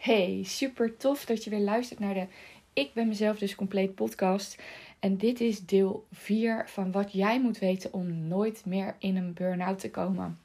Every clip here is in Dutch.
Hey, super tof dat je weer luistert naar de Ik ben mezelf dus compleet podcast. En dit is deel 4 van wat jij moet weten om nooit meer in een burn-out te komen.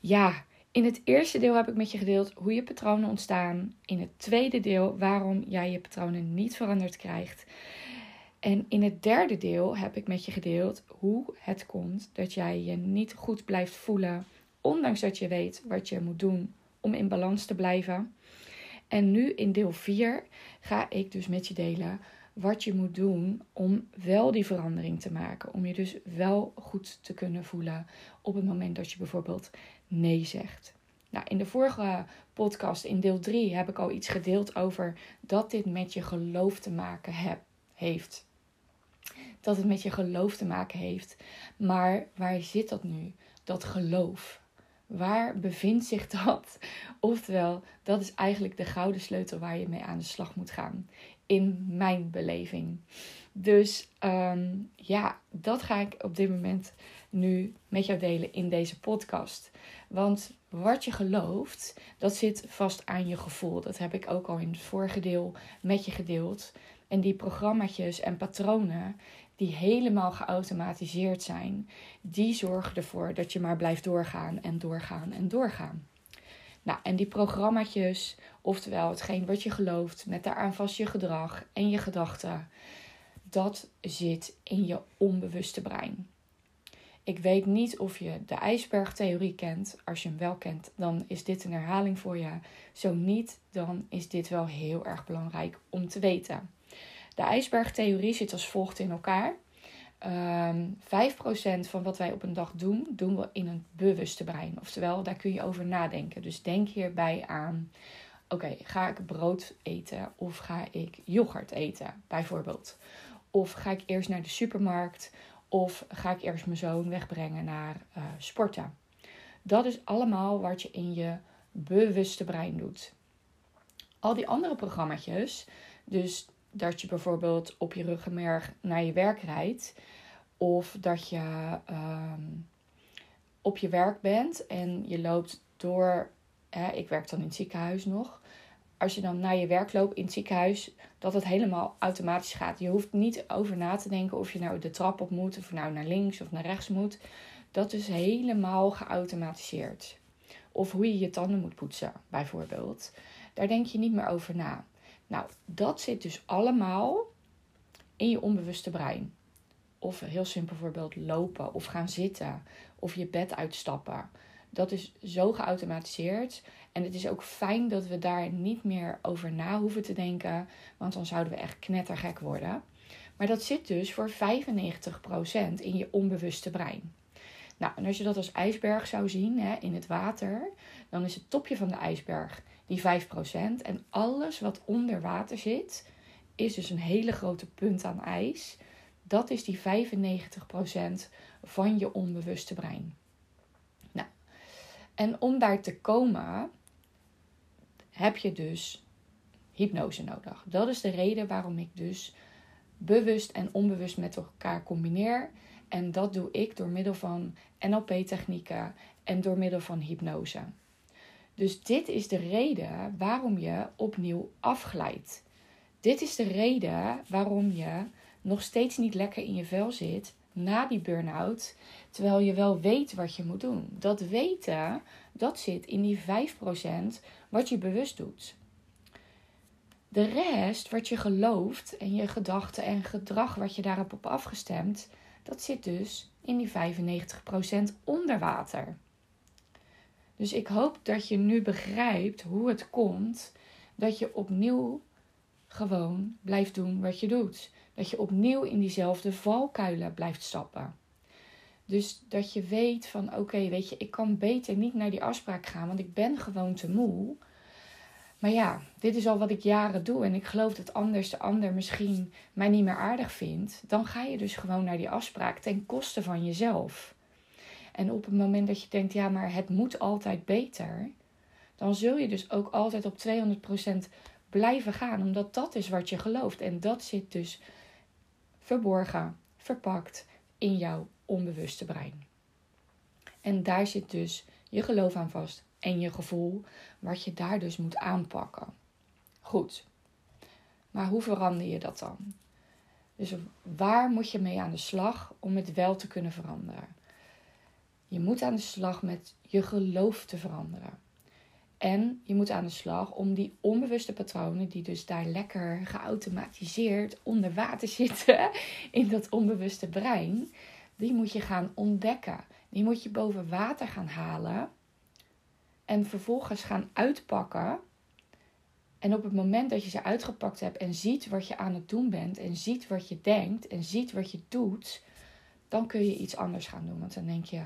Ja, in het eerste deel heb ik met je gedeeld hoe je patronen ontstaan. In het tweede deel waarom jij je patronen niet veranderd krijgt. En in het derde deel heb ik met je gedeeld hoe het komt dat jij je niet goed blijft voelen, ondanks dat je weet wat je moet doen om in balans te blijven. En nu in deel 4 ga ik dus met je delen wat je moet doen om wel die verandering te maken. Om je dus wel goed te kunnen voelen op het moment dat je bijvoorbeeld nee zegt. Nou, in de vorige podcast, in deel 3, heb ik al iets gedeeld over dat dit met je geloof te maken heb, heeft. Dat het met je geloof te maken heeft. Maar waar zit dat nu? Dat geloof. Waar bevindt zich dat? Oftewel, dat is eigenlijk de gouden sleutel waar je mee aan de slag moet gaan. In mijn beleving. Dus ehm, ja, dat ga ik op dit moment nu met jou delen in deze podcast. Want wat je gelooft, dat zit vast aan je gevoel. Dat heb ik ook al in het vorige deel met je gedeeld. En die programma's en patronen, die helemaal geautomatiseerd zijn, die zorgen ervoor dat je maar blijft doorgaan en doorgaan en doorgaan. Nou, en die programma's, oftewel hetgeen wat je gelooft, met daaraan vast je gedrag en je gedachten, dat zit in je onbewuste brein. Ik weet niet of je de ijsbergtheorie kent. Als je hem wel kent, dan is dit een herhaling voor je. Zo niet, dan is dit wel heel erg belangrijk om te weten. De ijsbergtheorie zit als volgt in elkaar. Um, ehm, 5% van wat wij op een dag doen, doen we in een bewuste brein. Oftewel, daar kun je over nadenken. Dus denk hierbij aan: oké, ga ik brood eten of ga ik yoghurt eten, bijvoorbeeld? Of ga ik eerst naar de supermarkt of ga ik eerst mijn zoon wegbrengen naar uh, sporten? Dat is allemaal wat je in je bewuste brein doet. Al die andere programma's, dus dat je bijvoorbeeld op je ruggenmerg naar je werk rijdt. Of dat je ehm, op je werk bent en je loopt door. Hè, ik werk dan in het ziekenhuis nog. Als je dan naar je werk loopt in het ziekenhuis, dat het helemaal automatisch gaat. Je hoeft niet over na te denken of je nou de trap op moet, of nou naar links of naar rechts moet. Dat is helemaal geautomatiseerd. Of hoe je je tanden moet poetsen, bijvoorbeeld. Daar denk je niet meer over na. Nou, dat zit dus allemaal in je onbewuste brein. Of heel simpel voorbeeld lopen of gaan zitten of je bed uitstappen. Dat is zo geautomatiseerd. En het is ook fijn dat we daar niet meer over na hoeven te denken. Want dan zouden we echt knettergek worden. Maar dat zit dus voor 95% in je onbewuste brein. Nou, en als je dat als ijsberg zou zien hè, in het water, dan is het topje van de ijsberg die 5%. En alles wat onder water zit, is dus een hele grote punt aan ijs. Dat is die 95% van je onbewuste brein. Nou, en om daar te komen, heb je dus hypnose nodig. Dat is de reden waarom ik dus bewust en onbewust met elkaar combineer. En dat doe ik door middel van NLP-technieken en door middel van hypnose. Dus dit is de reden waarom je opnieuw afglijdt. Dit is de reden waarom je nog steeds niet lekker in je vel zit na die burn-out, terwijl je wel weet wat je moet doen. Dat weten, dat zit in die 5% wat je bewust doet. De rest, wat je gelooft en je gedachten en gedrag wat je daarop op afgestemd, dat zit dus in die 95% onder water. Dus ik hoop dat je nu begrijpt hoe het komt dat je opnieuw gewoon blijft doen wat je doet. Dat je opnieuw in diezelfde valkuilen blijft stappen. Dus dat je weet van oké, weet je, ik kan beter niet naar die afspraak gaan, want ik ben gewoon te moe. Maar ja, dit is al wat ik jaren doe en ik geloof dat anders de ander misschien mij niet meer aardig vindt. Dan ga je dus gewoon naar die afspraak ten koste van jezelf. En op het moment dat je denkt, ja, maar het moet altijd beter, dan zul je dus ook altijd op 200% blijven gaan, omdat dat is wat je gelooft. En dat zit dus verborgen, verpakt in jouw onbewuste brein. En daar zit dus je geloof aan vast en je gevoel, wat je daar dus moet aanpakken. Goed, maar hoe verander je dat dan? Dus waar moet je mee aan de slag om het wel te kunnen veranderen? Je moet aan de slag met je geloof te veranderen. En je moet aan de slag om die onbewuste patronen, die dus daar lekker geautomatiseerd onder water zitten in dat onbewuste brein, die moet je gaan ontdekken. Die moet je boven water gaan halen en vervolgens gaan uitpakken. En op het moment dat je ze uitgepakt hebt en ziet wat je aan het doen bent en ziet wat je denkt en ziet wat je doet, dan kun je iets anders gaan doen. Want dan denk je,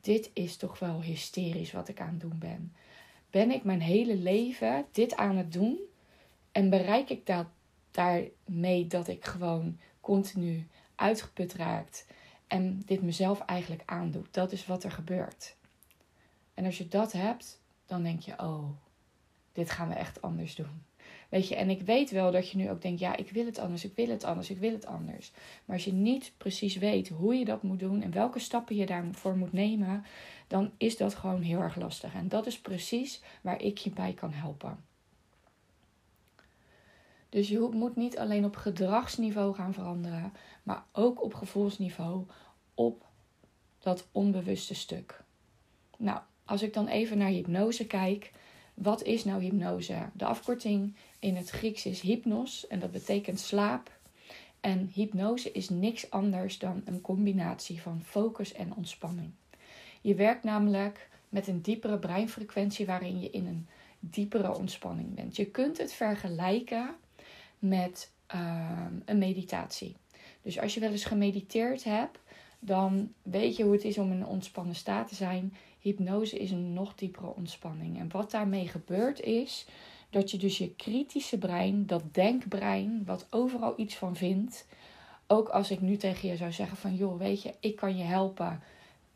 dit is toch wel hysterisch wat ik aan het doen ben. Ben ik mijn hele leven dit aan het doen en bereik ik dat, daarmee dat ik gewoon continu uitgeput raakt en dit mezelf eigenlijk aandoet? Dat is wat er gebeurt. En als je dat hebt, dan denk je, oh, dit gaan we echt anders doen. Weet je, en ik weet wel dat je nu ook denkt, ja, ik wil het anders, ik wil het anders, ik wil het anders. Maar als je niet precies weet hoe je dat moet doen en welke stappen je daarvoor moet nemen, dan is dat gewoon heel erg lastig. En dat is precies waar ik je bij kan helpen. Dus je moet niet alleen op gedragsniveau gaan veranderen, maar ook op gevoelsniveau, op dat onbewuste stuk. Nou, als ik dan even naar hypnose kijk, wat is nou hypnose? De afkorting in het Grieks is hypnos en dat betekent slaap. En hypnose is niks anders dan een combinatie van focus en ontspanning. Je werkt namelijk met een diepere breinfrequentie waarin je in een diepere ontspanning bent. Je kunt het vergelijken met ehm, een meditatie. Dus als je wel eens gemediteerd hebt, dan weet je hoe het is om in een ontspannen staat te zijn. Hypnose is een nog diepere ontspanning. En wat daarmee gebeurt is dat je dus je kritische brein, dat denkbrein, wat overal iets van vindt. Ook als ik nu tegen je zou zeggen van joh, weet je, ik kan je helpen.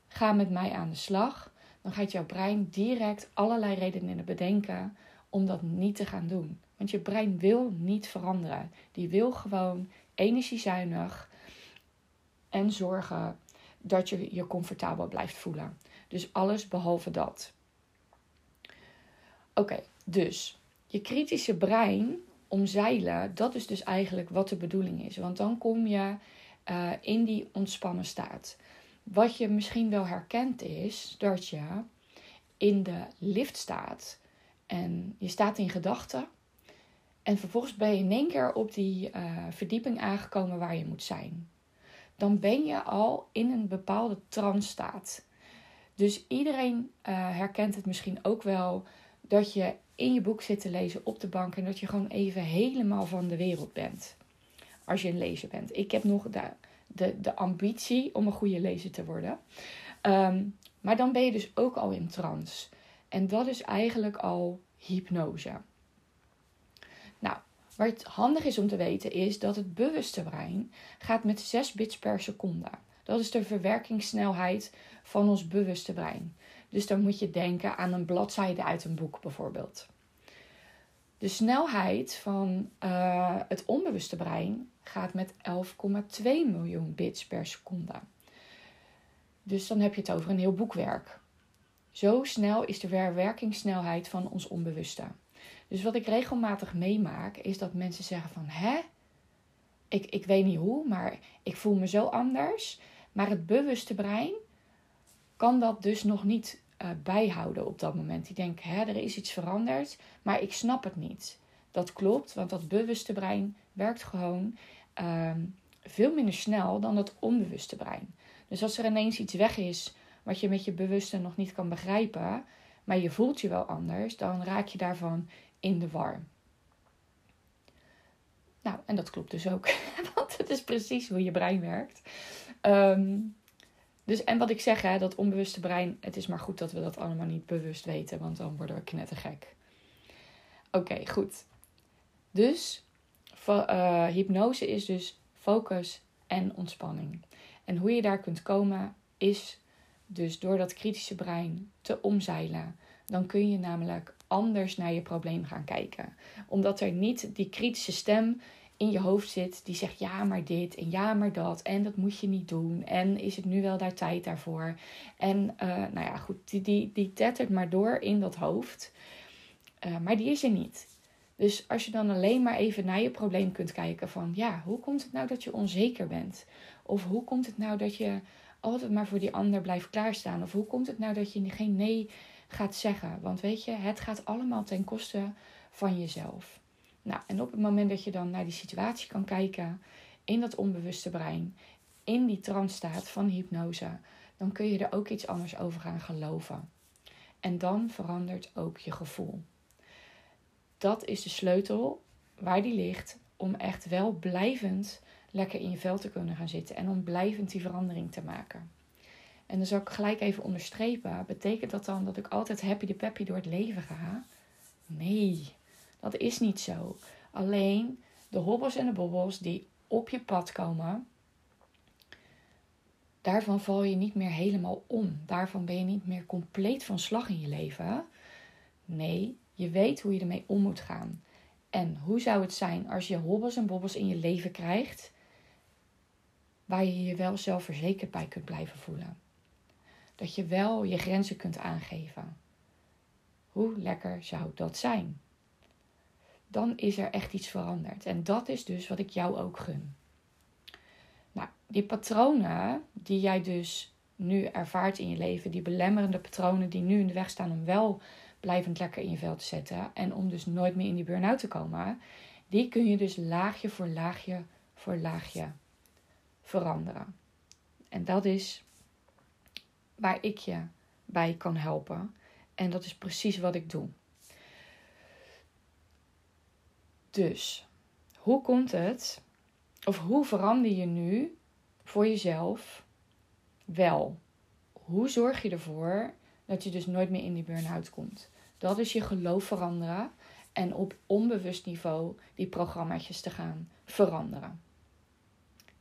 Ga met mij aan de slag. Dan gaat jouw brein direct allerlei redenen bedenken om dat niet te gaan doen. Want je brein wil niet veranderen. Die wil gewoon energiezuinig en zorgen dat je je comfortabel blijft voelen. Dus alles behalve dat. Oké, dus je kritische brein omzeilen, dat is dus eigenlijk wat de bedoeling is. Want dan kom je uh, in die ontspannen staat. Wat je misschien wel herkent is dat je in de lift staat en je staat in gedachten. En vervolgens ben je in één keer op die uh, verdieping aangekomen waar je moet zijn. Dan ben je al in een bepaalde trance staat. Dus iedereen uh, herkent het misschien ook wel dat je in je boek zit te lezen op de bank en dat je gewoon even helemaal van de wereld bent. Als je een lezer bent. Ik heb nog de, de, de ambitie om een goede lezer te worden. Um, maar dan ben je dus ook al in trance. En dat is eigenlijk al hypnose. Nou, wat handig is om te weten is dat het bewuste brein gaat met 6 bits per seconde. Dat is de verwerkingssnelheid van ons bewuste brein. Dus dan moet je denken aan een bladzijde uit een boek bijvoorbeeld. De snelheid van uh, het onbewuste brein gaat met 11,2 miljoen bits per seconde. Dus dan heb je het over een heel boekwerk. Zo snel is de verwerkingssnelheid van ons onbewuste. Dus wat ik regelmatig meemaak is dat mensen zeggen van hè, ik, ik weet niet hoe, maar ik voel me zo anders. Maar het bewuste brein kan dat dus nog niet uh, bijhouden op dat moment. Die denken, hè, er is iets veranderd, maar ik snap het niet. Dat klopt, want dat bewuste brein werkt gewoon uh, veel minder snel dan dat onbewuste brein. Dus als er ineens iets weg is wat je met je bewuste nog niet kan begrijpen, maar je voelt je wel anders, dan raak je daarvan in de war. Nou, en dat klopt dus ook, want het is precies hoe je brein werkt. Um, Dus, en wat ik zeg, hè, dat onbewuste brein, het is maar goed dat we dat allemaal niet bewust weten, want dan worden we knettergek. Oké, goed. Dus uh, hypnose is dus focus en ontspanning. En hoe je daar kunt komen is dus door dat kritische brein te omzeilen. Dan kun je namelijk anders naar je probleem gaan kijken. Omdat er niet die kritische stem in je hoofd zit die zegt ja maar dit en ja maar dat en dat moet je niet doen en is het nu wel daar tijd daarvoor en uh, nou ja goed die, die, die tettert maar door in dat hoofd uh, maar die is er niet dus als je dan alleen maar even naar je probleem kunt kijken van ja hoe komt het nou dat je onzeker bent of hoe komt het nou dat je altijd maar voor die ander blijft klaarstaan of hoe komt het nou dat je geen nee gaat zeggen want weet je het gaat allemaal ten koste van jezelf nou, en op het moment dat je dan naar die situatie kan kijken, in dat onbewuste brein, in die trance-staat van hypnose, dan kun je er ook iets anders over gaan geloven. En dan verandert ook je gevoel. Dat is de sleutel waar die ligt om echt wel blijvend lekker in je vel te kunnen gaan zitten en om blijvend die verandering te maken. En dan zal ik gelijk even onderstrepen: betekent dat dan dat ik altijd happy de peppy door het leven ga? Nee. Dat is niet zo. Alleen de hobbels en de bobbels die op je pad komen, daarvan val je niet meer helemaal om. Daarvan ben je niet meer compleet van slag in je leven. Nee, je weet hoe je ermee om moet gaan. En hoe zou het zijn als je hobbels en bobbels in je leven krijgt, waar je je wel zelfverzekerd bij kunt blijven voelen? Dat je wel je grenzen kunt aangeven. Hoe lekker zou dat zijn? dan is er echt iets veranderd. En dat is dus wat ik jou ook gun. Nou, die patronen die jij dus nu ervaart in je leven, die belemmerende patronen die nu in de weg staan om wel blijvend lekker in je vel te zetten en om dus nooit meer in die burn-out te komen, die kun je dus laagje voor laagje voor laagje veranderen. En dat is waar ik je bij kan helpen. En dat is precies wat ik doe. Dus, hoe komt het, of hoe verander je nu voor jezelf wel? Hoe zorg je ervoor dat je dus nooit meer in die burn-out komt? Dat is je geloof veranderen en op onbewust niveau die programma's te gaan veranderen.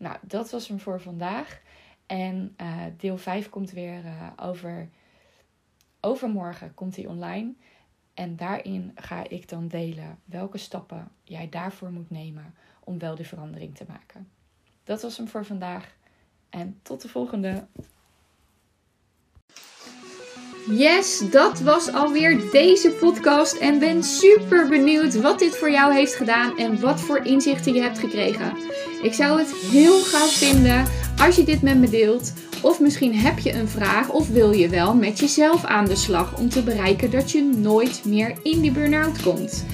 Nou, dat was hem voor vandaag. En uh, deel 5 komt weer uh, over. Overmorgen komt hij online. En daarin ga ik dan delen welke stappen jij daarvoor moet nemen om wel de verandering te maken. Dat was hem voor vandaag en tot de volgende. Yes, dat was alweer deze podcast en ben super benieuwd wat dit voor jou heeft gedaan en wat voor inzichten je hebt gekregen. Ik zou het heel gaaf vinden als je dit met me deelt of misschien heb je een vraag of wil je wel met jezelf aan de slag om te bereiken dat je nooit meer in die burn-out komt.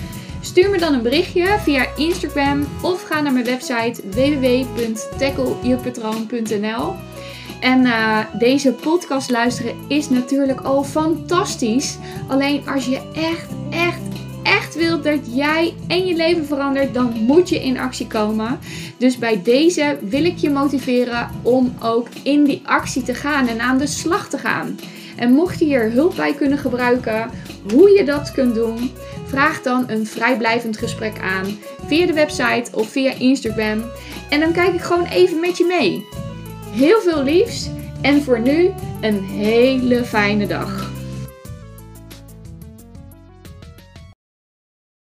Stuur me dan een berichtje via Instagram of ga naar mijn website www.tackleyourpatroon.nl. En uh, deze podcast luisteren is natuurlijk al fantastisch. Alleen als je echt, echt, echt wilt dat jij en je leven verandert, dan moet je in actie komen. Dus bij deze wil ik je motiveren om ook in die actie te gaan en aan de slag te gaan. En mocht je hier hulp bij kunnen gebruiken, hoe je dat kunt doen, vraag dan een vrijblijvend gesprek aan via de website of via Instagram. En dan kijk ik gewoon even met je mee. Heel veel liefs en voor nu een hele fijne dag.